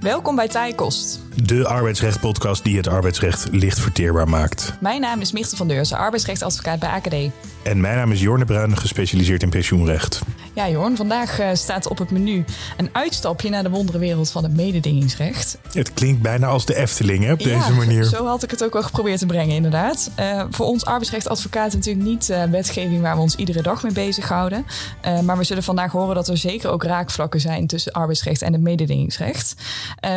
Welkom bij Tijkost. De arbeidsrecht-podcast die het arbeidsrecht licht verteerbaar maakt. Mijn naam is Michte van Deurzen, arbeidsrechtadvocaat bij AKD. En mijn naam is Jorne Bruin, gespecialiseerd in pensioenrecht. Ja, Jorn, vandaag eh, staat op het menu een uitstapje naar de wonderenwereld van het mededingingsrecht. Het klinkt bijna als de Efteling hè, op deze ja, manier. Zo had ik het ook wel geprobeerd te brengen, inderdaad. Uh, voor ons arbeidsrechtadvocaat natuurlijk niet uh, wetgeving waar we ons iedere dag mee bezighouden. Uh, maar we zullen vandaag horen dat er zeker ook raakvlakken zijn tussen arbeidsrecht en het mededingingsrecht.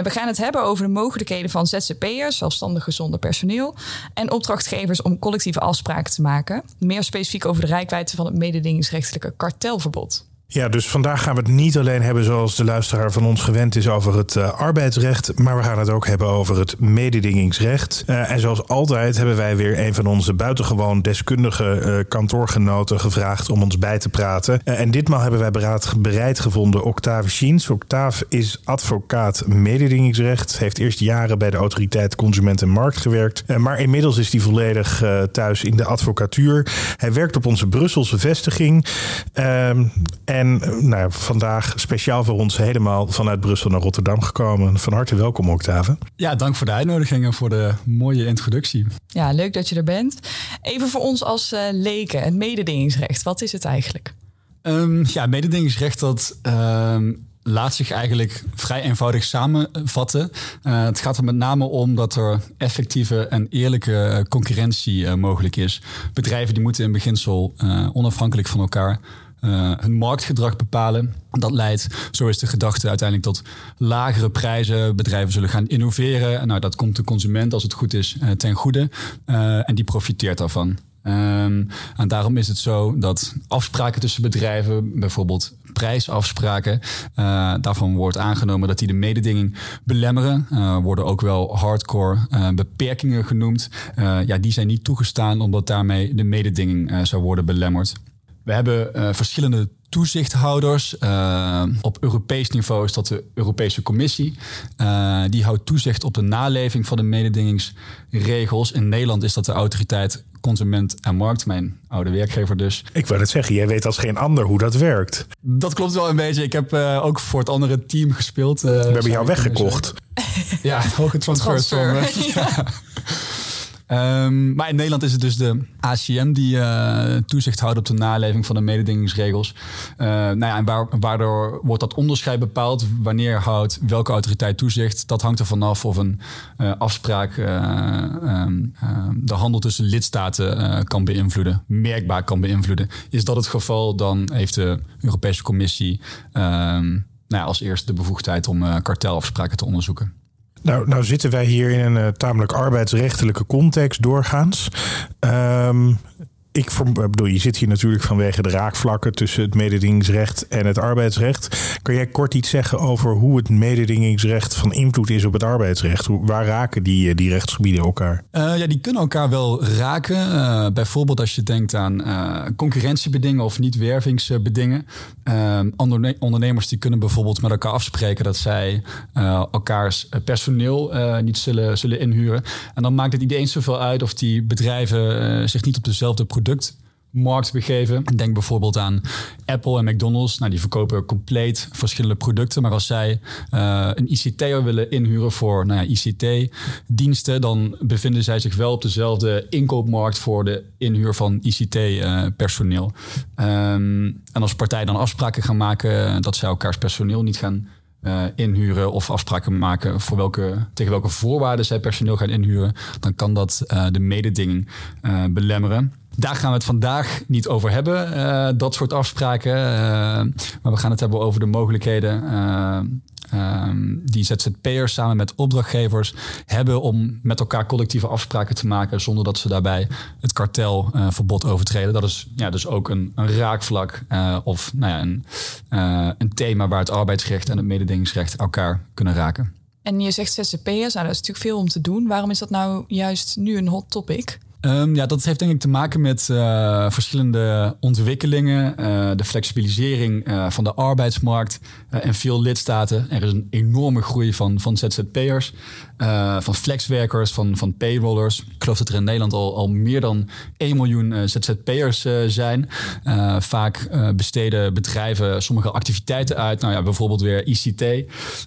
we gaan het hebben over de mogelijkheden van ZZP'ers, zelfstandig zonder personeel, en opdrachtgevers om collectieve afspraken te maken. Meer specifiek over de rijkwijde van het mededingingsrechtelijke kartelverbod. Ja, dus vandaag gaan we het niet alleen hebben zoals de luisteraar van ons gewend is over het uh, arbeidsrecht, maar we gaan het ook hebben over het mededingingsrecht. Uh, en zoals altijd hebben wij weer een van onze buitengewoon deskundige uh, kantoorgenoten gevraagd om ons bij te praten. en ditmaal hebben wij bereid gevonden Octave Schiens. Octave is advocaat mededingingsrecht, heeft eerst jaren bij de autoriteit Consument en Markt gewerkt, maar inmiddels is hij volledig thuis in de advocatuur. Hij werkt op onze Brusselse vestiging. Ehm, en en nou, vandaag speciaal voor ons helemaal vanuit Brussel naar Rotterdam gekomen. Van harte welkom, Octave. Ja, dank voor de uitnodiging en voor de mooie introductie. Ja, leuk dat je er bent. Even voor ons als uh, leken, het mededingingsrecht. Wat is het eigenlijk? Um, ja, mededingingsrecht dat... Um laat zich eigenlijk vrij eenvoudig samenvatten. Uh, het gaat er met name om dat er effectieve en eerlijke concurrentie uh, mogelijk is. Bedrijven die moeten in beginsel uh, onafhankelijk van elkaar hun marktgedrag bepalen. Dat leidt, zo is de gedachte, uiteindelijk tot lagere prijzen. Bedrijven zullen gaan innoveren. En nou, dat komt de consument, als het goed is, uh, ten goede. Uh, en die profiteert daarvan. Um, en daarom is het zo dat afspraken tussen bedrijven, bijvoorbeeld prijsafspraken, daarvan wordt aangenomen dat die de mededinging belemmeren. Worden ook wel hardcore beperkingen genoemd. ja, die zijn niet toegestaan omdat daarmee de mededinging zou worden belemmerd. We hebben uh, verschillende toezichthouders. Uh, op Europees niveau is dat de Europese Commissie. Uh, die houdt toezicht op de naleving van de mededingingsregels. In Nederland is dat de autoriteit Consument en Markt, mijn oude werkgever dus. Ik wou het zeggen, jij weet als geen ander hoe dat werkt. Dat klopt wel een beetje. Ik heb uh, ook voor het andere team gespeeld. We hebben jou weggekocht. Ja, hoge transfer. transfer. Ja. Um, maar in Nederland is het dus de ACM die uh, toezicht houdt op de naleving van de mededingingsregels. Uh, nou ja, en waar, waardoor wordt dat onderscheid bepaald. Wanneer houdt welke autoriteit toezicht? Dat hangt er vanaf of een uh, afspraak um, de handel tussen lidstaten kan beïnvloeden, merkbaar kan beïnvloeden. Is dat het geval, dan heeft de Europese Commissie nou ja, als eerste de bevoegdheid om kartelafspraken te onderzoeken. Nou, nou zitten wij hier in een uh, tamelijk arbeidsrechtelijke context doorgaans. Um, ik bedoel, je zit hier natuurlijk vanwege de raakvlakken tussen het mededingingsrecht en het arbeidsrecht. Kan jij kort iets zeggen over hoe het mededingingsrecht van invloed is op het arbeidsrecht? Hoe, waar raken die, die rechtsgebieden elkaar? Uh, ja, die kunnen elkaar wel raken. Uh, bijvoorbeeld als je denkt aan concurrentiebedingen of niet-wervingsbedingen. ondernemers die kunnen bijvoorbeeld met elkaar afspreken dat zij elkaars personeel niet zullen, zullen inhuren. En dan maakt het niet eens zoveel uit of die bedrijven zich niet op dezelfde producten productmarkt begeven. Denk bijvoorbeeld aan Apple en McDonald's. Nou, die verkopen compleet verschillende producten. Maar als zij uh, een ICT'er willen inhuren voor nou ja, ICT-diensten, dan bevinden zij zich wel op dezelfde inkoopmarkt voor de inhuur van ICT-personeel. Uh, um, en als partijen dan afspraken gaan maken dat zij elkaars personeel niet gaan uh, inhuren of afspraken maken voor welke, tegen welke voorwaarden zij personeel gaan inhuren, dan kan dat de mededinging belemmeren. Daar gaan we het vandaag niet over hebben, uh, dat soort afspraken. Uh, maar we gaan het hebben over de mogelijkheden uh, die ZZP'ers samen met opdrachtgevers hebben om met elkaar collectieve afspraken te maken zonder dat ze daarbij het kartelverbod overtreden. Dat is ja, dus ook een, een raakvlak of nou ja, een, een thema waar het arbeidsrecht en het mededingingsrecht elkaar kunnen raken. En je zegt ZZP'ers, nou, dat is natuurlijk veel om te doen. Waarom is dat nou juist nu een hot topic? Ehm, ja, dat heeft denk ik te maken met uh, verschillende ontwikkelingen. Uh, de flexibilisering uh, van de arbeidsmarkt en veel lidstaten. Er is een enorme groei van, van ZZP'ers, van flexwerkers, van, van payrollers. Ik geloof dat er in Nederland al, al meer dan 1 miljoen ZZP'ers zijn. vaak besteden bedrijven sommige activiteiten uit. Nou ja, bijvoorbeeld weer ICT.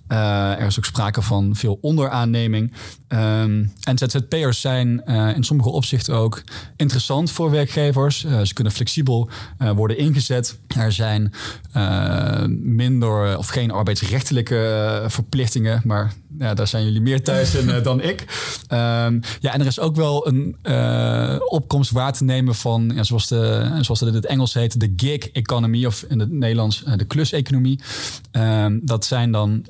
er is ook sprake van veel onderaanneming. Um, en ZZP'ers zijn in sommige opzichten ook interessant voor werkgevers. Uh, ze kunnen flexibel uh, worden ingezet. Er zijn uh, minder of geen arbeidsrechtelijke verplichtingen, maar ja, daar zijn jullie meer thuis in, dan ik. Um, ja, en er is ook wel een opkomst waar te nemen van, ja, zoals, de, zoals het in het Engels heet, de gig economy of in het Nederlands de kluseconomie. Um, dat zijn dan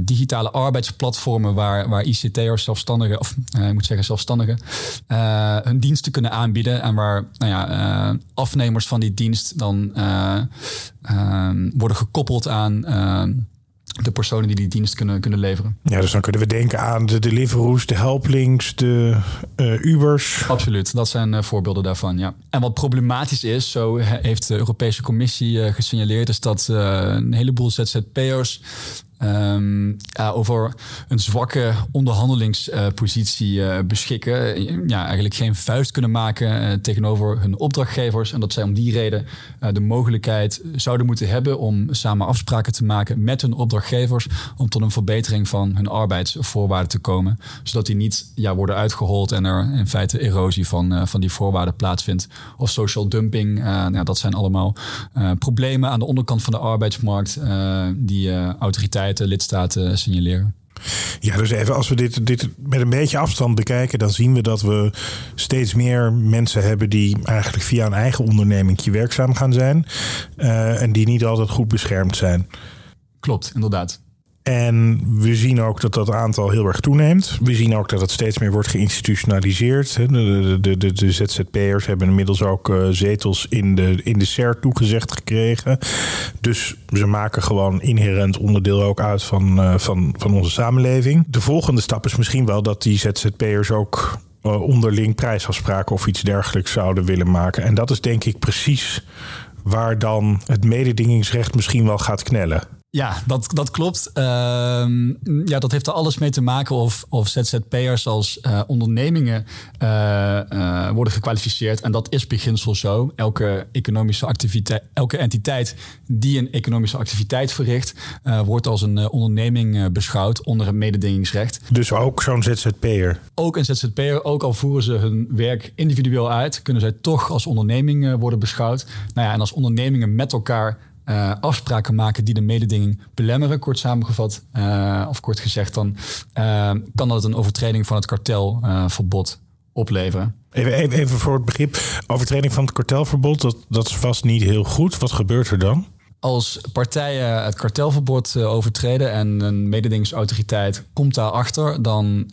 digitale arbeidsplatformen waar, waar ICT'ers, zelfstandigen, of ik moet zeggen zelfstandigen, hun diensten kunnen aanbieden. En waar nou ja, uh, afnemers van die dienst dan uh, uh, worden gekoppeld aan de personen die die dienst kunnen, kunnen leveren. Ja, dus dan kunnen we denken aan de Deliveroo's, de Helplinks, de uh, Ubers. Absoluut, dat zijn uh, voorbeelden daarvan, ja. En wat problematisch is, zo heeft de Europese Commissie uh, gesignaleerd... is dat een heleboel ZZP'ers Ja, over een zwakke onderhandelingspositie uh, beschikken. Ja, eigenlijk geen vuist kunnen maken uh, tegenover hun opdrachtgevers. En dat zij om die reden uh, de mogelijkheid zouden moeten hebben om samen afspraken te maken met hun opdrachtgevers. Om tot een verbetering van hun arbeidsvoorwaarden te komen. Zodat die niet ja, worden uitgehold en er in feite erosie van, van die voorwaarden plaatsvindt. Of social dumping. Nou, dat zijn allemaal problemen aan de onderkant van de arbeidsmarkt die autoriteiten lidstaten signaleren. Ja, dus even als we dit, dit met een beetje afstand bekijken, dan zien we dat we steeds meer mensen hebben die eigenlijk via een eigen onderneming werkzaam gaan zijn. Uh, en die niet altijd goed beschermd zijn. Klopt, inderdaad. En we zien ook dat dat aantal heel erg toeneemt. We zien ook dat het steeds meer wordt geïnstitutionaliseerd. De, de, de, de ZZP'ers hebben inmiddels ook uh, zetels in de, in de CER toegezegd gekregen. Dus ze maken gewoon inherent onderdeel ook uit van, uh, van, van onze samenleving. De volgende stap is misschien wel dat die ZZP'ers ook uh, onderling prijsafspraken of iets dergelijks zouden willen maken. En dat is denk ik precies waar dan het mededingingsrecht misschien wel gaat knellen. Ja, dat, dat klopt. Ehm, ja, dat heeft er alles mee te maken of, of ZZP'ers als uh, ondernemingen uh, uh, worden gekwalificeerd. En dat is beginsel zo. Elke economische activiteit, elke entiteit die een economische activiteit verricht, wordt als een onderneming beschouwd onder het mededingingsrecht. Dus ook zo'n ZZP'er? Ook een ZZP'er, ook al voeren ze hun werk individueel uit, kunnen zij toch als onderneming worden beschouwd. Nou ja, en als ondernemingen met elkaar uh, afspraken maken die de mededinging belemmeren, kort samengevat. Uh, of kort gezegd, dan uh, kan dat een overtreding van het kartelverbod opleveren. Even, even, even, voor het begrip, overtreding van het kartelverbod, dat, dat is vast niet heel goed. Wat gebeurt er dan? Als partijen het kartelverbod overtreden en een mededingingsautoriteit komt daarachter, dan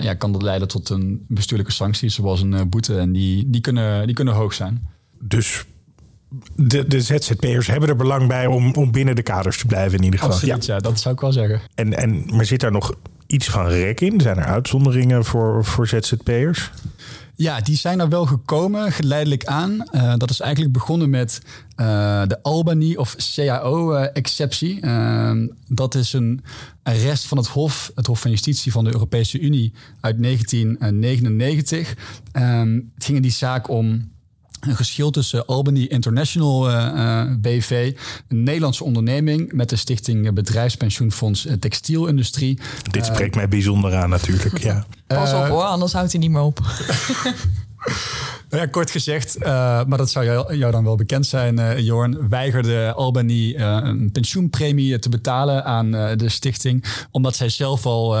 ja, kan dat leiden tot een bestuurlijke sanctie, zoals een boete. En die, die, kunnen, die kunnen hoog zijn. Dus de, de ZZP'ers hebben er belang bij om, om binnen de kaders te blijven in ieder geval. Absoluut, ja. dat zou ik wel zeggen. En, en, maar zit daar nog iets van rek in? Zijn er uitzonderingen voor, voor ZZP'ers? Ja, die zijn er wel gekomen, geleidelijk aan. Uh, dat is eigenlijk begonnen met uh, de Albany of CAO-exceptie. Uh, dat is een arrest van het Hof, het Hof van Justitie van de Europese Unie uit 1999. Ehm, het ging in die zaak om een geschil tussen Albany International uh, eh, eh, BV, een Nederlandse onderneming met de stichting Bedrijfspensioenfonds Textielindustrie. Dit spreekt mij bijzonder aan natuurlijk, ja. Pas op hoor, anders houdt hij niet meer op. Ja, kort gezegd, uh, maar dat zou jou, jou, dan wel bekend zijn, uh, Jorn, weigerde Albany uh, een pensioenpremie te betalen aan de stichting, omdat zij zelf al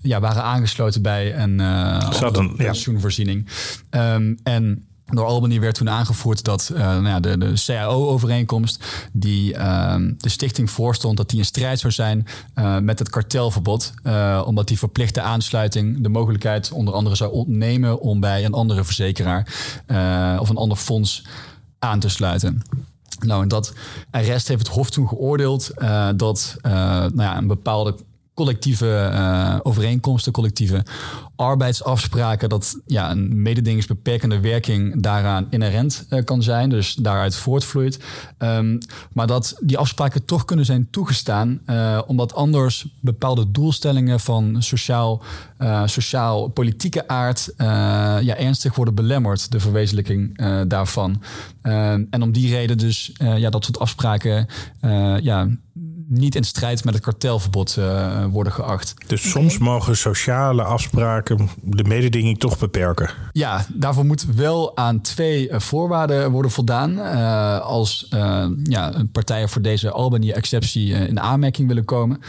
ja, waren aangesloten bij een pensioenvoorziening. Ja. Um, en door Albany werd toen aangevoerd dat uh, nou ja, de, de CAO-overeenkomst, die uh, de stichting voorstond, dat die in strijd zou zijn uh, met het kartelverbod. Uh, omdat die verplichte aansluiting de mogelijkheid onder andere zou ontnemen om bij een andere verzekeraar of een ander fonds aan te sluiten. Nou, en dat arrest heeft het Hof toen geoordeeld dat nou ja, een bepaalde collectieve uh, overeenkomsten, collectieve arbeidsafspraken, dat ja, een mededingingsbeperkende werking daaraan inherent uh, kan zijn, dus daaruit voortvloeit. Um, maar dat die afspraken toch kunnen zijn toegestaan, uh, omdat anders bepaalde doelstellingen van sociaal, sociaal-politieke aard ja, ernstig worden belemmerd, de verwezenlijking daarvan. Ehm, en om die reden dus ja, dat soort afspraken ja, niet in strijd met het kartelverbod uh, worden geacht. Dus soms mogen sociale afspraken de mededinging toch beperken? Ja, daarvoor moet wel aan twee uh, voorwaarden worden voldaan. Uh, als ja, partijen voor deze Albany-exceptie in aanmerking willen komen.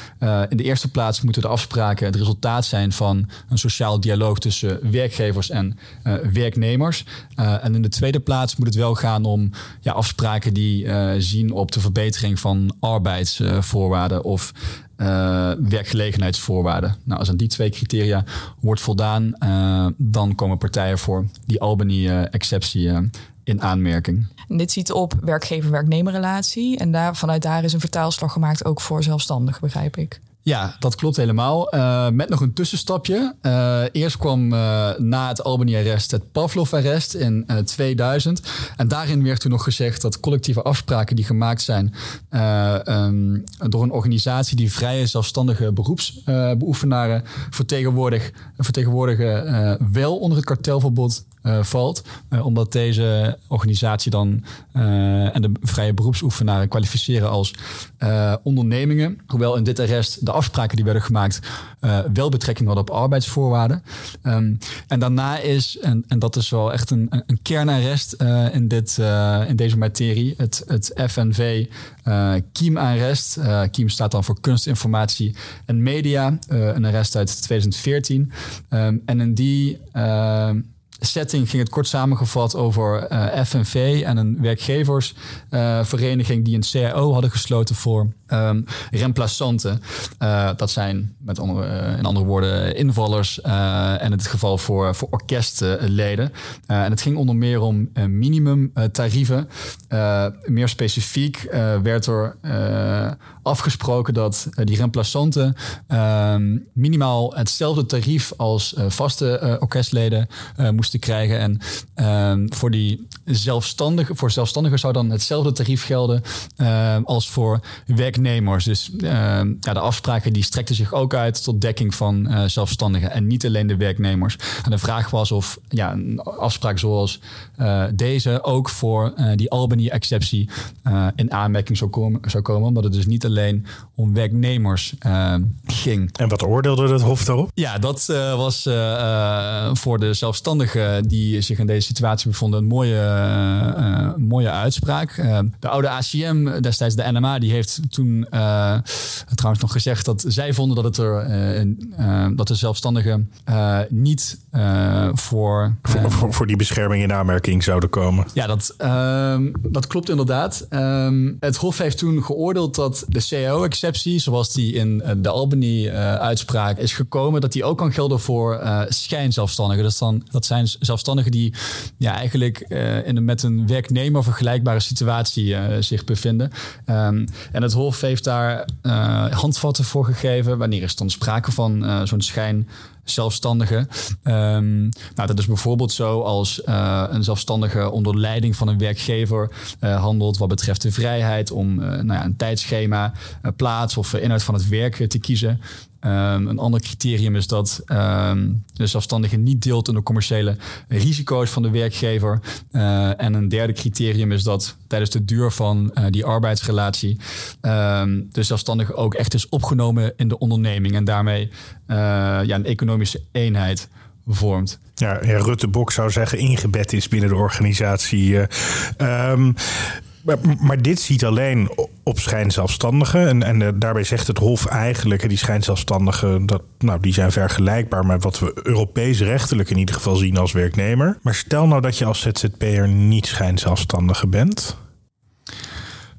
in de eerste plaats moeten de afspraken het resultaat zijn van een sociaal dialoog tussen werkgevers en werknemers. en in de tweede plaats moet het wel gaan om ja, afspraken die zien op de verbetering van arbeids voorwaarden of uh, werkgelegenheidsvoorwaarden. Nou, als aan die twee criteria wordt voldaan, uh, dan komen partijen voor die Albany-exceptie uh, in aanmerking. En dit ziet op werkgever-werknemerrelatie. En daar, vanuit daar is een vertaalslag gemaakt ook voor zelfstandigen, begrijp ik. Ja, dat klopt helemaal. Uh, met nog een tussenstapje. Uh, eerst kwam uh, na het Albany-arrest het Pavlov-arrest in 2000. En daarin werd toen nog gezegd dat collectieve afspraken die gemaakt zijn um, door een organisatie die vrije zelfstandige beroepsbeoefenaren vertegenwoordigen, vertegenwoordigen wel onder het kartelverbod uh, valt. Uh, omdat deze organisatie dan uh, en de vrije beroepsoefenaren kwalificeren als ondernemingen. Hoewel in dit arrest de afspraken die werden gemaakt wel betrekking hadden op arbeidsvoorwaarden. Um, en daarna is, en, en dat is wel echt een, een kernarrest in, dit, in deze materie, het, het FNV Kiem-arrest. Kiem staat dan voor kunstinformatie en media. een arrest uit 2014. Um, en in die setting ging het kort samengevat over uh, FNV en een werkgeversvereniging uh, die een CAO hadden gesloten voor um, remplaçanten. Uh, dat zijn met andere, in andere woorden invallers en in dit geval voor, voor orkestleden. en het ging onder meer om minimumtarieven. meer specifiek werd er afgesproken dat die remplaçanten ehm, minimaal hetzelfde tarief als vaste orkestleden moesten te krijgen. En um, voor die zelfstandigen, voor zelfstandigen zou dan hetzelfde tarief gelden um, als voor werknemers. Dus um, ja, de afspraken die strekten zich ook uit tot dekking van uh, zelfstandigen en niet alleen de werknemers. En de vraag was of ja, een afspraak zoals uh, deze ook voor uh, die Albany-exceptie in aanmerking zou komen, zou komen, omdat het dus niet alleen om werknemers ging. En wat oordeelde het Hof daarop? Ja, dat was voor de zelfstandigen die zich in deze situatie bevonden een mooie, uh, mooie uitspraak. De oude ACM, destijds de NMA, die heeft toen trouwens nog gezegd dat zij vonden dat, het er, dat de zelfstandigen niet voor, voor, voor, voor, die bescherming in aanmerking zouden komen. Ja, dat, ehm, dat klopt inderdaad. Um, het Hof heeft toen geoordeeld dat de CAO-exceptie, zoals die in de Albany-uitspraak is gekomen, dat die ook kan gelden voor schijnzelfstandigen. Dus dan, dat zijn zelfstandigen die ja, eigenlijk uh, in een, met een werknemer vergelijkbare situatie uh, zich bevinden. Um, en het Hof heeft daar uh, handvatten voor gegeven. Wanneer is dan sprake van zo'n schijn zelfstandige. Um, nou, dat is bijvoorbeeld zo als een zelfstandige onder leiding van een werkgever handelt wat betreft de vrijheid om nou ja, een tijdschema, plaats of inhoud van het werk te kiezen. Um, een ander criterium is dat um, de zelfstandige niet deelt in de commerciële risico's van de werkgever. Uh, en een derde criterium is dat tijdens de duur van uh, die arbeidsrelatie um, de zelfstandige ook echt is opgenomen in de onderneming en daarmee uh, ja, een economische eenheid vormt. Ja, ja, Rutte Bok zou zeggen ingebed is binnen de organisatie. Maar, maar, dit ziet alleen op schijnzelfstandigen. En, en uh, daarbij zegt het Hof eigenlijk, die schijnzelfstandigen, dat, nou, die zijn vergelijkbaar met wat we Europees rechtelijk in ieder geval zien als werknemer. Maar stel nou dat je als ZZP'er niet schijnzelfstandige bent.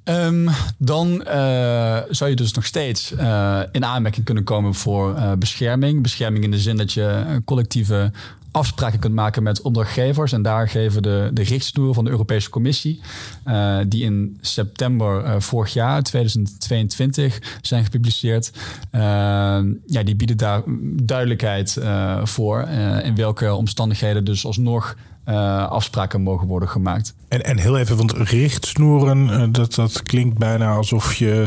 Ehm, dan uh, zou je dus nog steeds uh, in aanmerking kunnen komen voor bescherming. Bescherming in de zin dat je collectieve afspraken kunt maken met opdrachtgevers. En daar geven de, de richtsnoeren van de Europese Commissie, die in september vorig jaar, 2022, zijn gepubliceerd. ja, die bieden daar duidelijkheid voor in welke omstandigheden dus alsnog afspraken mogen worden gemaakt. En, en heel even, want richtsnoeren, dat, dat klinkt bijna alsof je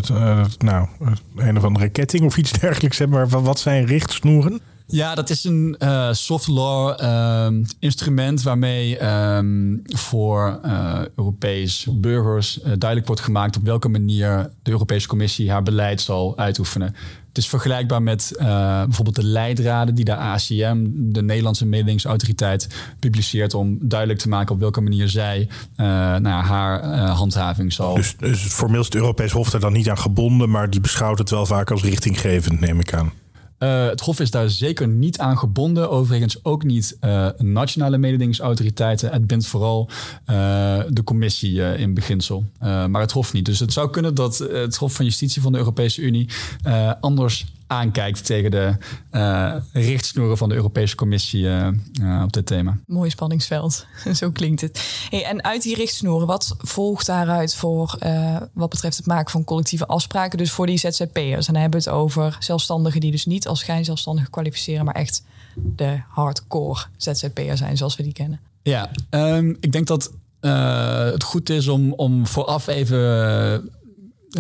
nou, een of andere ketting of iets dergelijks hebt. Maar wat zijn richtsnoeren? Ja, dat is een soft law uh, instrument waarmee um, voor uh, Europees burgers uh, duidelijk wordt gemaakt op welke manier de Europese Commissie haar beleid zal uitoefenen. Het is vergelijkbaar met bijvoorbeeld de leidraden die de ACM, de Nederlandse mededingingsautoriteit, publiceert om duidelijk te maken op welke manier zij nou haar handhaving zal. Dus, dus is het Europees Hof daar dan niet aan gebonden, maar die beschouwt het wel vaak als richtinggevend, neem ik aan. Uh, het Hof is daar zeker niet aan gebonden. Overigens ook niet uh, nationale mededingingsautoriteiten. Het bindt vooral uh, de commissie in beginsel. maar het Hof niet. Dus het zou kunnen dat het Hof van Justitie van de Europese Unie anders aankijkt tegen de uh, richtsnoeren van de Europese Commissie uh, uh, op dit thema. Mooi spanningsveld, zo klinkt het. Hey, en uit die richtsnoeren, wat volgt daaruit voor wat betreft het maken van collectieve afspraken, dus voor die ZZP'ers? En dan hebben we het over zelfstandigen die dus niet als schijnzelfstandigen kwalificeren, maar echt de hardcore ZZP'er zijn zoals we die kennen. Ja, um, ik denk dat het goed is om, om vooraf even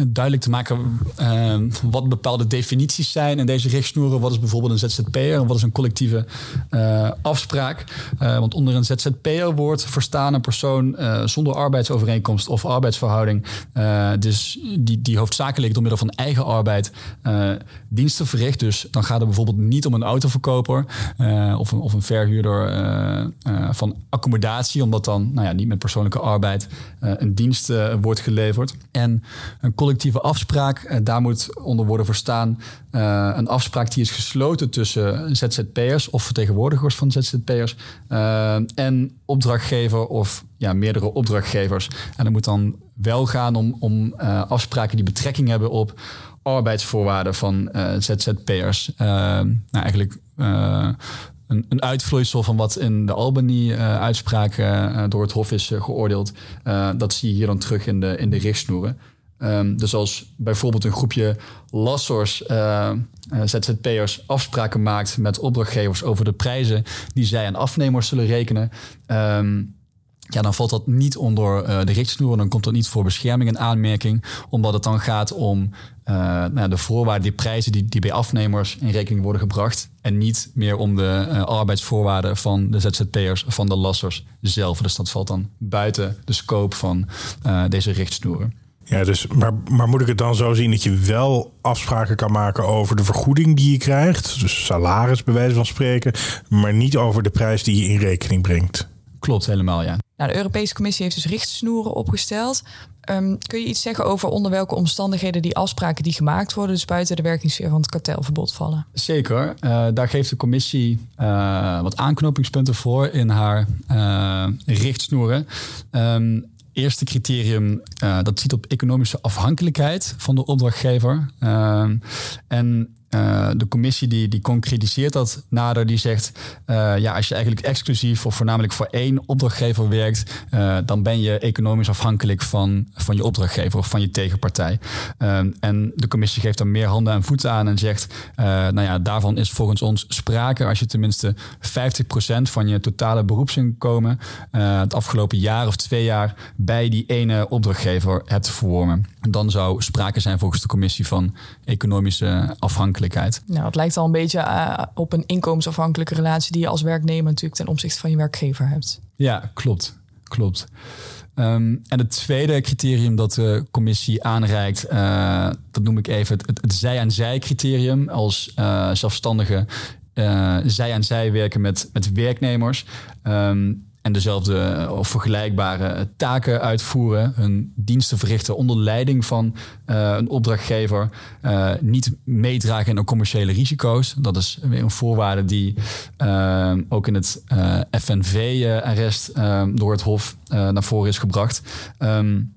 duidelijk te maken uh, wat bepaalde definities zijn in deze richtsnoeren. Wat is bijvoorbeeld een ZZP'er en wat is een collectieve uh, afspraak? Uh, want onder een ZZP'er wordt verstaan een persoon zonder arbeidsovereenkomst of arbeidsverhouding. dus die, die hoofdzakelijk door middel van eigen arbeid diensten verricht. Dus dan gaat het bijvoorbeeld niet om een autoverkoper of, een, of een verhuurder van accommodatie, omdat dan nou ja, niet met persoonlijke arbeid een dienst wordt geleverd. En een collectieve afspraak, uh, daar moet onder worden verstaan uh, een afspraak die is gesloten tussen ZZP'ers of vertegenwoordigers van ZZP'ers uh, en opdrachtgever of ja, meerdere opdrachtgevers. En dat moet dan wel gaan om, om afspraken die betrekking hebben op arbeidsvoorwaarden van ZZP'ers. nou, eigenlijk een, een, uitvloeisel van wat in de Albany-uitspraak door het Hof is geoordeeld. dat zie je hier dan terug in de, in de richtsnoeren. Um, dus als bijvoorbeeld een groepje lassors, uh, eh, eh, ZZP'ers, afspraken maakt met opdrachtgevers over de prijzen die zij aan afnemers zullen rekenen. Um, ja, dan valt dat niet onder uh, de richtsnoer. Dan komt dat niet voor bescherming in aanmerking. Omdat het dan gaat om nou, de voorwaarden, die prijzen die, die bij afnemers in rekening worden gebracht. En niet meer om de arbeidsvoorwaarden van de ZZP'ers, van de lassers zelf. Dus dat valt dan buiten de scope van deze richtsnoeren. Ja, dus, maar, maar moet ik het dan zo zien dat je wel afspraken kan maken over de vergoeding die je krijgt? Dus salaris, bij wijze van spreken, maar niet over de prijs die je in rekening brengt. Klopt, helemaal, ja. Nou, de Europese Commissie heeft dus richtsnoeren opgesteld. Um, kun je iets zeggen over onder welke omstandigheden die afspraken die gemaakt worden, dus buiten de werkingssfeer van het kartelverbod vallen? Zeker. Uh, daar geeft de commissie uh, wat aanknopingspunten voor in haar uh, richtsnoeren. Um, eerste criterium, uh, dat ziet op economische afhankelijkheid van de opdrachtgever. Uh, en uh, de commissie die, die concretiseert dat nader. Die zegt, uh, ja, als je eigenlijk exclusief of voornamelijk voor één opdrachtgever werkt, uh, dan ben je economisch afhankelijk van, van je opdrachtgever of van je tegenpartij. en de commissie geeft dan meer handen en voeten aan en zegt, nou ja, daarvan is volgens ons sprake als je tenminste 50% van je totale beroepsinkomen het afgelopen jaar of twee jaar bij die ene opdrachtgever hebt verworven. Dan zou sprake zijn volgens de commissie van economische afhankelijkheid nou, het lijkt al een beetje uh, op een inkomensafhankelijke relatie die je als werknemer natuurlijk ten opzichte van je werkgever hebt. Ja, klopt. Klopt. Um, en het tweede criterium dat de commissie aanreikt, uh, dat noem ik even het, het, zij-aan-zij criterium. Als uh, zelfstandige zij aan zij werken met, met werknemers. Um, en dezelfde eh, of vergelijkbare taken uitvoeren, hun diensten verrichten onder leiding van uh, een opdrachtgever, uh, niet meedragen in commerciële risico's. Dat is weer een voorwaarde die ook in het FNV-arrest door het Hof naar voren is gebracht. Um,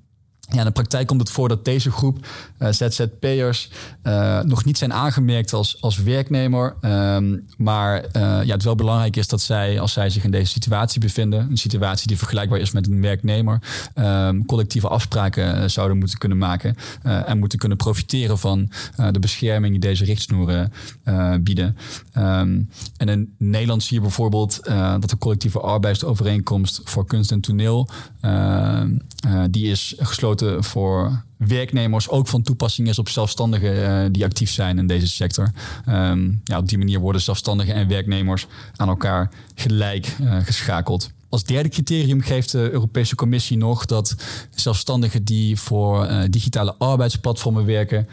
Ja, in de praktijk komt het voor dat deze groep uh, ZZP'ers uh, nog niet zijn aangemerkt als, als werknemer. Um, maar uh, ja, het wel belangrijk is dat zij, als zij zich in deze situatie bevinden, een situatie die vergelijkbaar is met een werknemer, um, collectieve afspraken zouden moeten kunnen maken en moeten kunnen profiteren van de bescherming die deze richtsnoeren bieden. Um, en in Nederland zie je bijvoorbeeld dat de collectieve arbeidsovereenkomst voor kunst en toneel, die is gesloten voor werknemers ook van toepassing is op zelfstandigen uh, die actief zijn in deze sector. Um, ja, op die manier worden zelfstandigen en werknemers aan elkaar gelijk uh, geschakeld. Als derde criterium geeft de Europese Commissie nog dat zelfstandigen die voor uh, digitale arbeidsplatformen werken,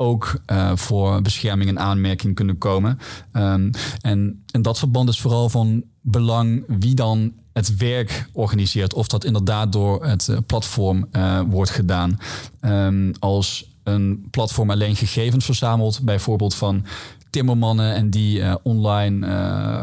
ook uh, voor bescherming en aanmerking kunnen komen. Um, en in dat verband is vooral van belang wie dan het werk organiseert. Of dat inderdaad door het uh, platform uh, wordt gedaan. Um, als een platform alleen gegevens verzamelt, bijvoorbeeld van timmermannen en die online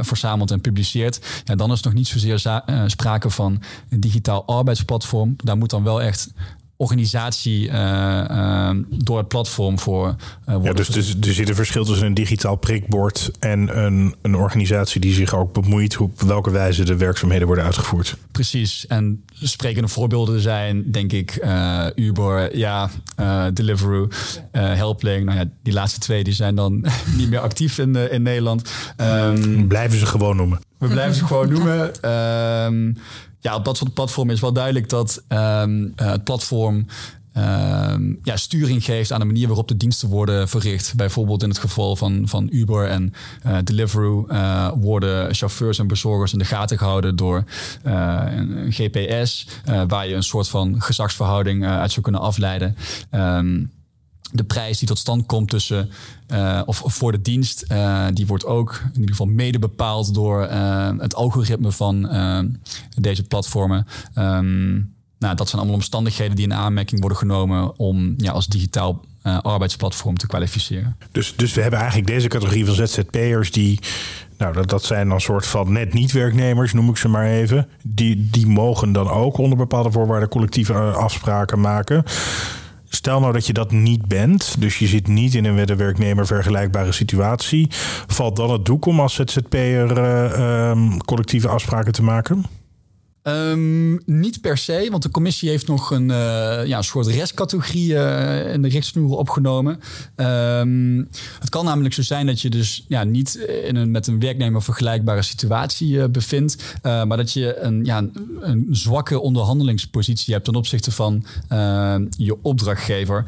verzamelt en publiceert, ja, dan is nog niet zozeer sprake van een digitaal arbeidsplatform. Daar moet dan wel echt organisatie uh, door het platform voor uh, ja, dus, dus er zit een verschil tussen een digitaal prikbord en een, een organisatie die zich ook bemoeit op welke wijze de werkzaamheden worden uitgevoerd. Precies. En sprekende voorbeelden zijn, denk ik, uh, Uber, ja, Deliveroo, Helpling. Nou ja, die laatste twee die zijn dan niet meer actief in, in Nederland. Um, blijven ze gewoon noemen. We blijven ze gewoon noemen. Um, ja, op dat soort platformen is wel duidelijk dat um, het platform um, ja, sturing geeft aan de manier waarop de diensten worden verricht. Bijvoorbeeld in het geval van, van Uber en uh, Deliveroo uh, worden chauffeurs en bezorgers in de gaten gehouden door een GPS, waar je een soort van gezagsverhouding uit zou kunnen afleiden. Um, de prijs die tot stand komt tussen uh, of, voor de dienst, uh, die wordt ook in ieder geval mede bepaald door uh, het algoritme van deze platformen. Um, nou, dat zijn allemaal omstandigheden die in aanmerking worden genomen om ja, als digitaal arbeidsplatform te kwalificeren. Dus, dus we hebben eigenlijk deze categorie van ZZP'ers die. Nou, dat, dat zijn dan soort van net niet-werknemers, noem ik ze maar even. Die, die mogen dan ook onder bepaalde voorwaarden collectieve afspraken maken. Stel nou dat je dat niet bent, dus je zit niet in een met werknemer vergelijkbare situatie. Valt dan het doek om als ZZP'er uh, um, collectieve afspraken te maken? Um, niet per se, want de commissie heeft nog een uh, ja, soort restcategorie uh, in de richtsnoeren opgenomen. Um, het kan namelijk zo zijn dat je dus ja, niet in een met een werknemer vergelijkbare situatie uh, bevindt, maar dat je een, ja, een zwakke onderhandelingspositie hebt ten opzichte van je opdrachtgever.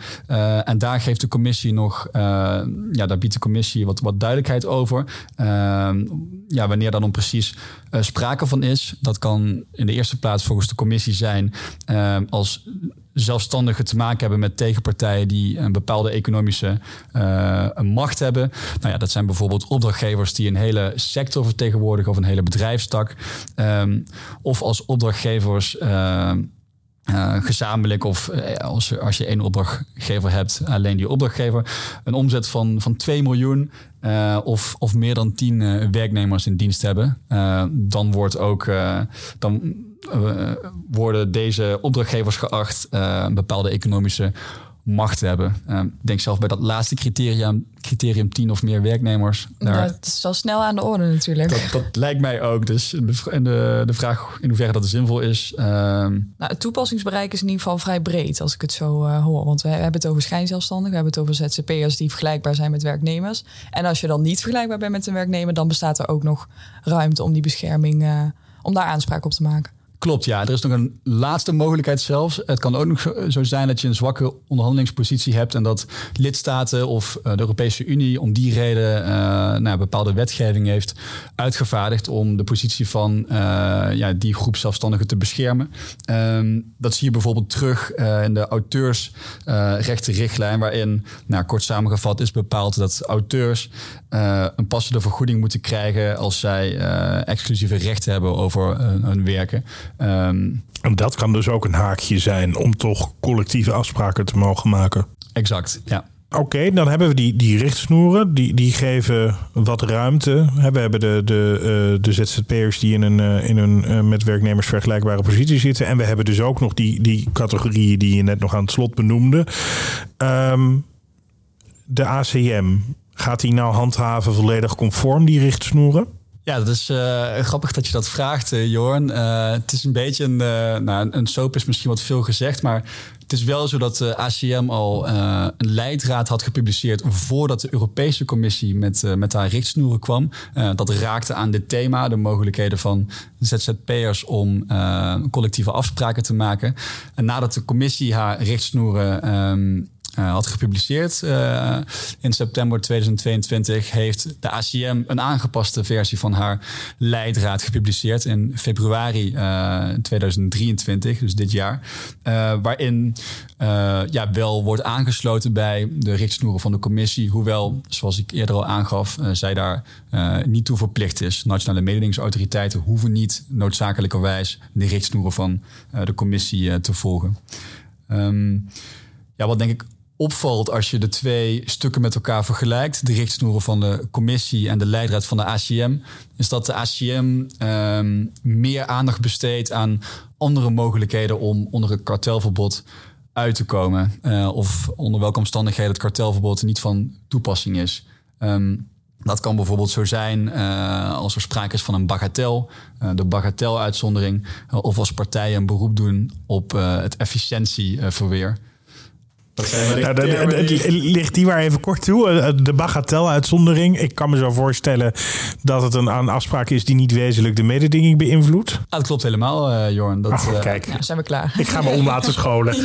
en daar geeft de commissie nog, ja, daar biedt de commissie wat, wat duidelijkheid over. Ehm, ja, wanneer dan precies sprake van is. Dat kan in de eerste plaats volgens de commissie zijn uh, als zelfstandigen te maken hebben met tegenpartijen die een bepaalde economische uh, macht hebben. Nou ja, dat zijn bijvoorbeeld opdrachtgevers die een hele sector vertegenwoordigen of een hele bedrijfstak. Um, of als opdrachtgevers. Uh, uh, gezamenlijk of uh, als, als je één opdrachtgever hebt, alleen die opdrachtgever, een omzet van, van 2 miljoen uh, of, of meer dan 10 werknemers in dienst hebben, dan wordt ook dan worden deze opdrachtgevers geacht een bepaalde economische macht hebben. Uh, ik denk zelf bij dat laatste criterium, criterium 10 of meer werknemers. Daar, het is wel snel aan de orde natuurlijk. Dat, dat lijkt mij ook. Dus de, de, de vraag in hoeverre dat zinvol is. Uh, nou, het toepassingsbereik is in ieder geval vrij breed als ik het zo uh, hoor. Want we hebben het over schijnzelfstandigen, we hebben het over ZZP'ers die vergelijkbaar zijn met werknemers. En als je dan niet vergelijkbaar bent met een werknemer, dan bestaat er ook nog ruimte om die bescherming, uh, om daar aanspraak op te maken. Klopt, ja. Er is nog een laatste mogelijkheid zelfs. Het kan ook nog zo zijn dat je een zwakke onderhandelingspositie hebt en dat lidstaten of eh, de Europese Unie om die reden uh, nou, bepaalde wetgeving heeft uitgevaardigd om de positie van uh, ja, die groep zelfstandigen te beschermen. Um, dat zie je bijvoorbeeld terug in de auteursrechtenrichtlijn, waarin, nou, kort samengevat, is bepaald dat auteurs een passende vergoeding moeten krijgen als zij exclusieve rechten hebben over hun werken. Um, en dat kan dus ook een haakje zijn om toch collectieve afspraken te mogen maken. Exact, ja. Oké, dan hebben we die, die richtsnoeren. Die, die geven wat ruimte. We hebben de, de, uh, de ZZP'ers die in een, uh, in een uh, met werknemers vergelijkbare positie zitten. En we hebben dus ook nog die, die categorieën die je net nog aan het slot benoemde. Um, de ACM, gaat die nou handhaven volledig conform die richtsnoeren? Ja, dat is uh, grappig dat je dat vraagt, uh, Jorn. Uh, het is een beetje een, nou, een soap is misschien wat veel gezegd, maar het is wel zo dat de ACM al een leidraad had gepubliceerd voordat de Europese Commissie met, met haar richtsnoeren kwam. dat raakte aan dit thema, de mogelijkheden van ZZP'ers om collectieve afspraken te maken. En nadat de Commissie haar richtsnoeren uh, had gepubliceerd uh, in september 2022, heeft de ACM een aangepaste versie van haar leidraad gepubliceerd in februari uh, eh, 2023, dus dit jaar. waarin ja, wel wordt aangesloten bij de richtsnoeren van de commissie, hoewel, zoals ik eerder al aangaf, zij daar niet toe verplicht is. Nationale mededingingsautoriteiten hoeven niet noodzakelijkerwijs de richtsnoeren van de commissie te volgen. Um, ja, wat denk ik opvalt als je de twee stukken met elkaar vergelijkt, de richtsnoeren van de commissie en de leidraad van de ACM, is dat de ACM ehm, meer aandacht besteedt aan andere mogelijkheden om onder het kartelverbod uit te komen. Uh, of onder welke omstandigheden het kartelverbod niet van toepassing is. Um, dat kan bijvoorbeeld zo zijn uh, als er sprake is van een bagatel, uh, de bagateluitzondering, of als partijen een beroep doen op het efficiëntieverweer. Nou, ligt die maar even kort toe. Eh, de bagateluitzondering. Ik kan me zo voorstellen dat het een, een afspraak is die niet wezenlijk de mededinging beïnvloedt. Ah, dat klopt helemaal, uh, Jorn. Dat, oh, kijk, ja, zijn we klaar. Ik ga me om laten scholen.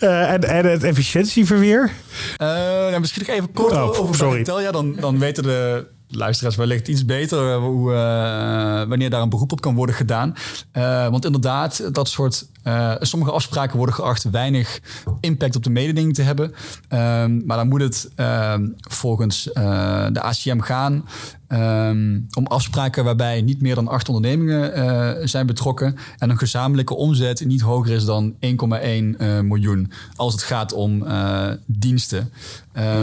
uh, en, en het efficiëntieverweer? Uh, misschien nog even kort oh, over sorry. bagatel. Ja, dan, dan weten de luisteraars wellicht iets beter hoe, uh, wanneer daar een beroep op kan worden gedaan. Uh, want inderdaad, dat soort uh, sommige afspraken worden geacht weinig impact op de mededinging te hebben. Um, maar dan moet het ehm, volgens de ACM gaan Um, om afspraken waarbij niet meer dan acht ondernemingen uh, zijn betrokken en een gezamenlijke omzet niet hoger is dan 1,1 uh, miljoen als het gaat om diensten.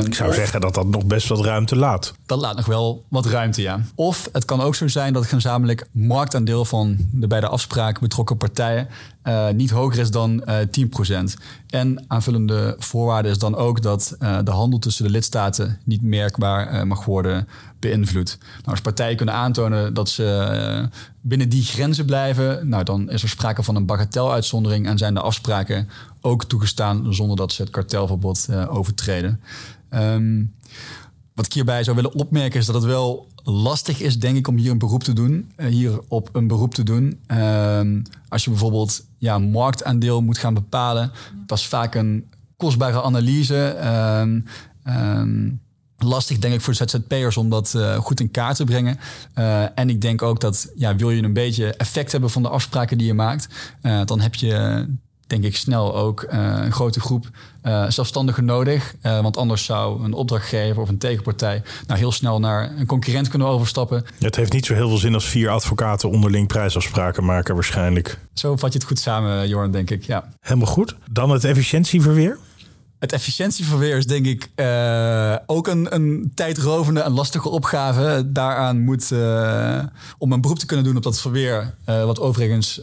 Ik zou of, zeggen dat dat nog best wat ruimte laat. Dat laat nog wel wat ruimte, ja. Of het kan ook zo zijn dat het gezamenlijk marktaandeel van de bij de afspraken betrokken partijen uh, niet hoger is dan uh, eh, 10%. En aanvullende voorwaarde is dan ook dat uh, de handel tussen de lidstaten niet merkbaar mag worden beïnvloed. Nou, als partijen kunnen aantonen dat ze binnen die grenzen blijven, nou, dan is er sprake van een bagateluitzondering en zijn de afspraken ook toegestaan zonder dat ze het kartelverbod overtreden. Um, wat ik hierbij zou willen opmerken is dat het wel lastig is, denk ik, om hier een beroep te doen. Uh, hier op een beroep te doen. Uh, als je bijvoorbeeld ja, marktaandeel moet gaan bepalen, dat is vaak een kostbare analyse. Uh, lastig, denk ik, voor ZZP'ers om dat uh, goed in kaart te brengen. Uh, en ik denk ook dat, ja, wil je een beetje effect hebben van de afspraken die je maakt, dan heb je denk ik snel ook uh, een grote groep uh, zelfstandigen nodig. Uh, want anders zou een opdrachtgever of een tegenpartij nou heel snel naar een concurrent kunnen overstappen. Het heeft niet zo heel veel zin als vier advocaten onderling prijsafspraken maken waarschijnlijk. Zo vat je het goed samen, Jorn, denk ik. Ja. Helemaal goed. Dan het efficiëntieverweer. Het efficiëntieverweer is denk ik uh, ook een, een tijdrovende en lastige opgave. Daaraan moet, uh, om een beroep te kunnen doen op dat verweer, uh, wat overigens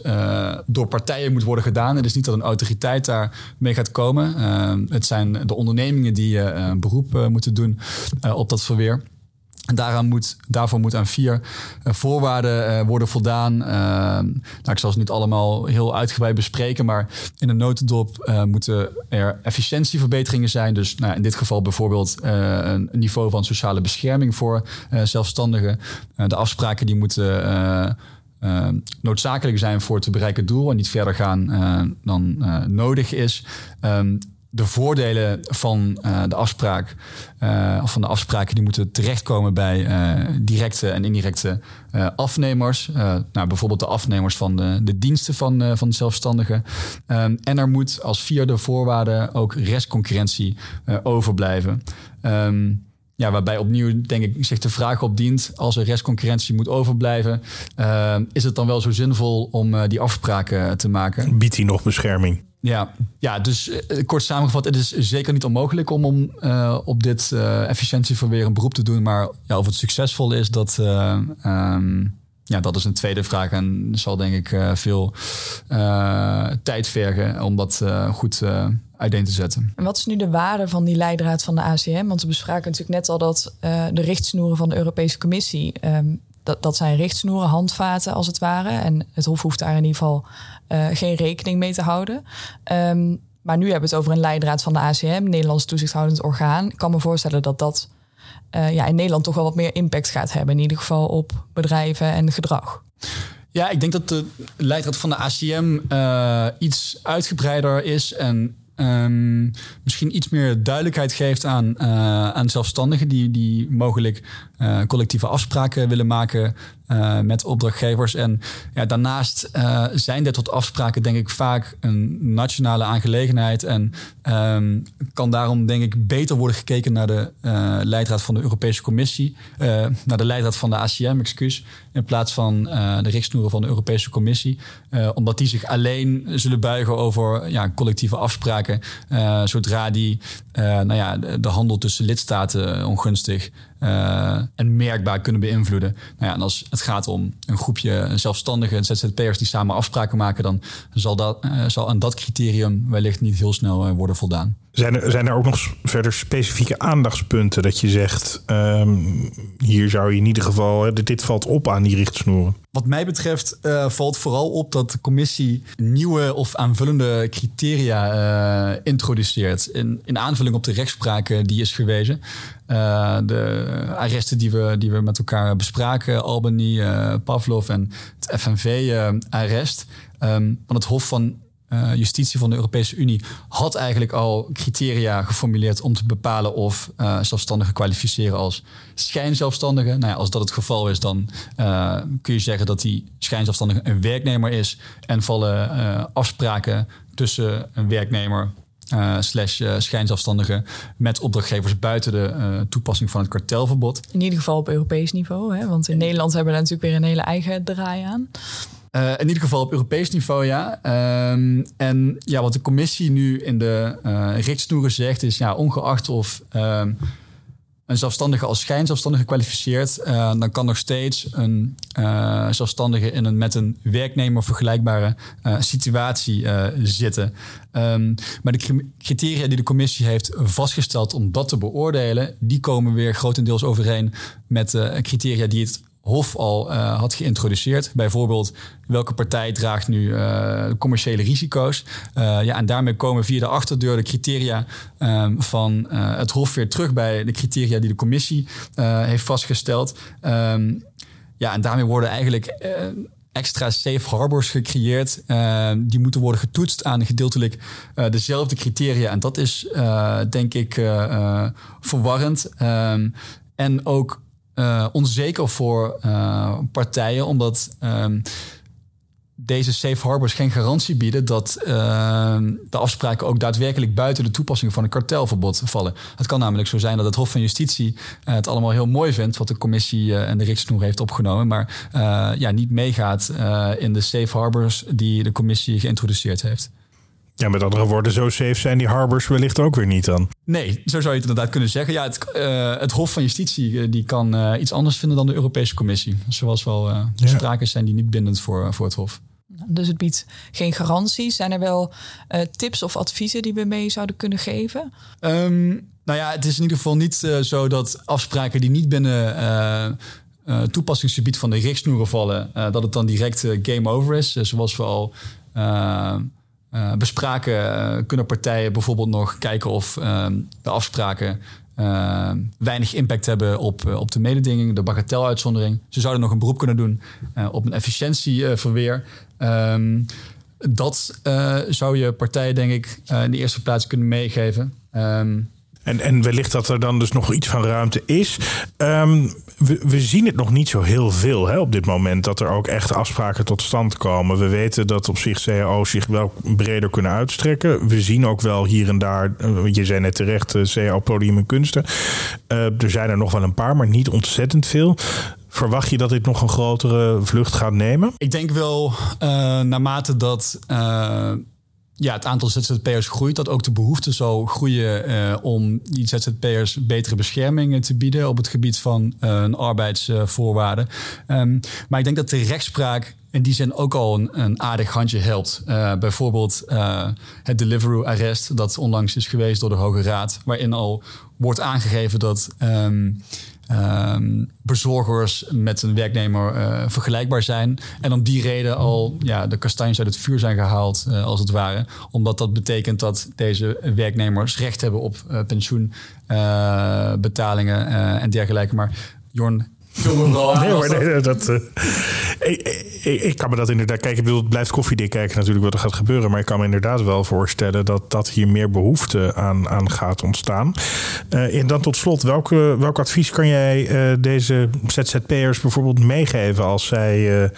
door partijen moet worden gedaan. Het is niet dat een autoriteit daar mee gaat komen. het zijn de ondernemingen die een beroep moeten doen op dat verweer. Daaraan moet, daarvoor moet aan vier uh, voorwaarden uh, worden voldaan. Uh, nou, ik zal ze niet allemaal heel uitgebreid bespreken, maar in een notendop moeten er efficiëntieverbeteringen zijn. Dus nou, in dit geval bijvoorbeeld een niveau van sociale bescherming voor zelfstandigen. de afspraken die moeten noodzakelijk zijn voor het bereiken doel en niet verder gaan dan nodig is. Um, de voordelen van uh, de afspraak, uh, of van de afspraken die moeten terechtkomen bij uh, directe en indirecte afnemers. nou, bijvoorbeeld de afnemers van de, de diensten van, van de zelfstandigen. En er moet als vierde voorwaarde ook restconcurrentie overblijven. Um, ja, waarbij opnieuw denk ik zich de vraag opdient: als er restconcurrentie moet overblijven, is het dan wel zo zinvol om die afspraken te maken? Biedt hij nog bescherming? Ja, ja dus uh, kort samengevat, het is zeker niet onmogelijk om, om uh, op dit uh, efficiëntieverweer een beroep te doen. Maar ja, of het succesvol is, dat, um, ja, dat is een tweede vraag. En zal denk ik veel tijd vergen om dat goed uiteen te zetten. En wat is nu de waarde van die leidraad van de ACM? Want we bespraken natuurlijk net al dat de richtsnoeren van de Europese Commissie. Um, dat, dat zijn richtsnoeren, handvaten als het ware. En het Hof hoeft daar in ieder geval uh, geen rekening mee te houden. Um, maar nu hebben we het over een leidraad van de ACM, Nederlands toezichthoudend orgaan. Ik kan me voorstellen dat dat uh, ja, in Nederland toch wel wat meer impact gaat hebben. In ieder geval op bedrijven en gedrag. Ja, ik denk dat de leidraad van de ACM uh, iets uitgebreider is en um, misschien iets meer duidelijkheid geeft aan, aan zelfstandigen die, die mogelijk uh, collectieve afspraken willen maken uh, met opdrachtgevers. En ja, daarnaast zijn dit tot afspraken denk ik vaak een nationale aangelegenheid. En um, kan daarom denk ik beter worden gekeken naar de leidraad van de Europese Commissie. naar de leidraad van de ACM, excuus. In plaats van de richtsnoeren van de Europese Commissie. omdat die zich alleen zullen buigen over ja, collectieve afspraken. zodra die nou ja, de handel tussen lidstaten ongunstig uh, en merkbaar kunnen beïnvloeden. Nou ja, en als het gaat om een groepje zelfstandige ZZP'ers die samen afspraken maken, dan zal, dat, uh, zal aan dat criterium wellicht niet heel snel uh, worden voldaan. Zijn er, zijn er ook nog verder specifieke aandachtspunten dat je zegt, um, hier zou je in ieder geval, dit valt op aan die richtsnoeren? Wat mij betreft uh, valt vooral op dat de commissie nieuwe of aanvullende criteria uh, introduceert. In, in aanvulling op de rechtspraak die is gewezen. Uh, de arresten die we, die we met elkaar bespraken, Albany, Pavlov en het FNV-arrest. Um, van het Hof van uh, justitie van de Europese Unie had eigenlijk al criteria geformuleerd om te bepalen of uh, zelfstandigen kwalificeren als schijnzelfstandigen. Nou ja, als dat het geval is, dan uh, kun je zeggen dat die schijnzelfstandige een werknemer is en vallen afspraken tussen een werknemer slash schijnzelfstandige met opdrachtgevers buiten de toepassing van het kartelverbod. In ieder geval op Europees niveau, hè? want in Nederland hebben we daar natuurlijk weer een hele eigen draai aan. Uh, in ieder geval op Europees niveau, ja. Um, en ja, wat de commissie nu in de uh, richtsnoeren zegt, is ja, ongeacht of um, een zelfstandige als schijnzelfstandige kwalificeert, uh, dan kan nog steeds een zelfstandige in een met een werknemer vergelijkbare situatie zitten. Um, maar de criteria die de commissie heeft vastgesteld om dat te beoordelen, die komen weer grotendeels overeen met criteria die het Hof al uh, had geïntroduceerd. Bijvoorbeeld, welke partij draagt nu uh, commerciële risico's? Uh, ja, en daarmee komen via de achterdeur de criteria um, van het Hof weer terug bij de criteria die de commissie heeft vastgesteld. Um, ja, en daarmee worden eigenlijk extra safe harbors gecreëerd. die moeten worden getoetst aan gedeeltelijk dezelfde criteria. En dat is, denk ik, verwarrend. En ook uh, onzeker voor uh, partijen, omdat um, deze safe harbors geen garantie bieden dat uh, de afspraken ook daadwerkelijk buiten de toepassing van een kartelverbod vallen. Het kan namelijk zo zijn dat het Hof van Justitie het allemaal heel mooi vindt wat de commissie en de richtsnoer heeft opgenomen, maar ja, niet meegaat in de safe harbors die de commissie geïntroduceerd heeft. Ja, met andere woorden, zo safe zijn die harbors wellicht ook weer niet dan. Nee, zo zou je het inderdaad kunnen zeggen. Ja, het, uh, het Hof van Justitie uh, die kan uh, iets anders vinden dan de Europese Commissie. Zoals wel ja. sprake zijn die niet bindend voor, voor het Hof. Dus het biedt geen garanties. Zijn er wel tips of adviezen die we mee zouden kunnen geven? Um, nou ja, het is in ieder geval niet zo dat afspraken die niet binnen toepassingsgebied van de richtsnoeren vallen, dat het dan direct game over is. zoals we al uh, bespraken uh, kunnen partijen bijvoorbeeld nog kijken of uh, de afspraken weinig impact hebben op, op de mededinging, de bagateluitzondering. Ze zouden nog een beroep kunnen doen op een efficiëntieverweer. Um, dat zou je partijen, denk ik, in de eerste plaats kunnen meegeven. En, en wellicht dat er dan dus nog iets van ruimte is. Um, we, zien het nog niet zo heel veel hè, op dit moment. Dat er ook echt afspraken tot stand komen. We weten dat op zich cao's zich wel breder kunnen uitstrekken. We zien ook wel hier en daar, eh, je zei net terecht, uh, cao podium en kunsten. Uh, er zijn er nog wel een paar, maar niet ontzettend veel. Verwacht je dat dit nog een grotere vlucht gaat nemen? Ik denk wel, uh, naarmate dat ja, het aantal ZZP'ers groeit, dat ook de behoefte zal groeien uh, om die ZZP'ers betere bescherming te bieden op het gebied van uh, arbeidsvoorwaarden. Um, maar ik denk dat de rechtspraak in die zin ook al een, een aardig handje helpt. Uh, bijvoorbeeld het Deliveroo-arrest, dat onlangs is geweest door de Hoge Raad, waarin al wordt aangegeven dat. Um, um, bezorgers met een werknemer uh, vergelijkbaar zijn. En om die reden al ja, de kastanjes uit het vuur zijn gehaald, uh, als het ware. Omdat dat betekent dat deze werknemers recht hebben op uh, pensioenbetalingen en dergelijke. Maar Jorn, nee hoor, nee, dat, uh, ik, kan me dat inderdaad... Kijk, ik het blijft koffiedik kijken natuurlijk wat er gaat gebeuren. Maar ik kan me inderdaad wel voorstellen dat, dat hier meer behoefte aan, aan gaat ontstaan. Uh, en dan tot slot, welke, welk advies kan jij uh, deze ZZP'ers bijvoorbeeld meegeven... als zij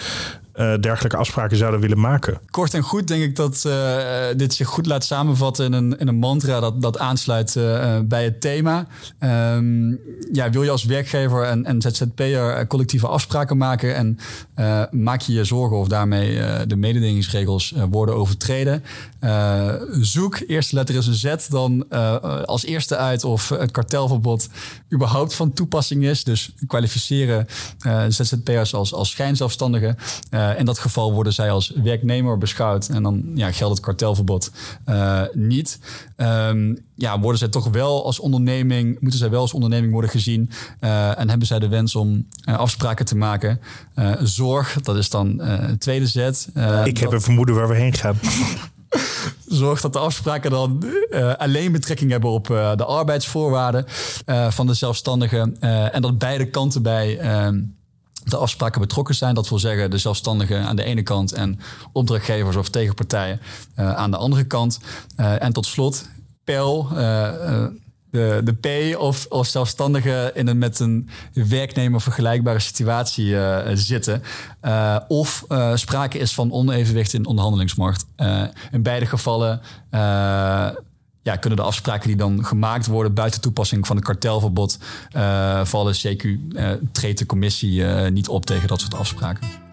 uh, dergelijke afspraken zouden willen maken. Kort en goed denk ik dat uh, dit zich goed laat samenvatten in een, in een mantra dat, dat aansluit bij het thema. Um, ja, wil je als werkgever en, en ZZP'er collectieve afspraken maken en maak je je zorgen of daarmee de mededingingsregels worden overtreden? zoek, eerste letter is een Z, dan als eerste uit of het kartelverbod überhaupt van toepassing is. Dus kwalificeren ZZP'ers als, als schijnzelfstandigen. Uh, in dat geval worden zij als werknemer beschouwd en dan ja, geldt het kartelverbod uh, niet. Um, ja, worden zij toch wel als onderneming, moeten zij wel als onderneming worden gezien uh, en hebben zij de wens om afspraken te maken. zorg, dat is dan het tweede zet. Ik heb een vermoeden waar we heen gaan. Zorg dat de afspraken dan uh, alleen betrekking hebben op uh, de arbeidsvoorwaarden uh, van de zelfstandigen. en dat beide kanten bij ehm, de afspraken betrokken zijn. Dat wil zeggen de zelfstandigen aan de ene kant en opdrachtgevers of tegenpartijen uh, aan de andere kant. Uh, en tot slot, PEL, uh, de, de P of, of zelfstandigen in een met een werknemer vergelijkbare situatie zitten. of sprake is van onevenwicht in onderhandelingsmacht. in beide gevallen ja, kunnen de afspraken die dan gemaakt worden buiten toepassing van het kartelverbod uh, vallen. CQ eh, treedt de commissie uh, niet op tegen dat soort afspraken.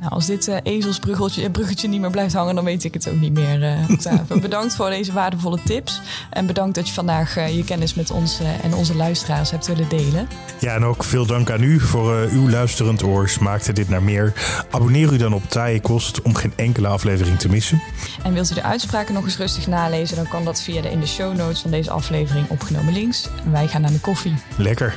Nou, als dit uh, ezelsbruggetje bruggetje niet meer blijft hangen, dan weet ik het ook niet meer. Uh, bedankt voor deze waardevolle tips. En bedankt dat je vandaag uh, je kennis met ons en onze luisteraars hebt willen delen. Ja, en ook veel dank aan u voor uw luisterend oor. Smaakte dit naar meer? Abonneer u dan op Taaie Kost om geen enkele aflevering te missen. En wilt u de uitspraken nog eens rustig nalezen, dan kan dat via de in de show notes van deze aflevering opgenomen links. En wij gaan naar de koffie. Lekker.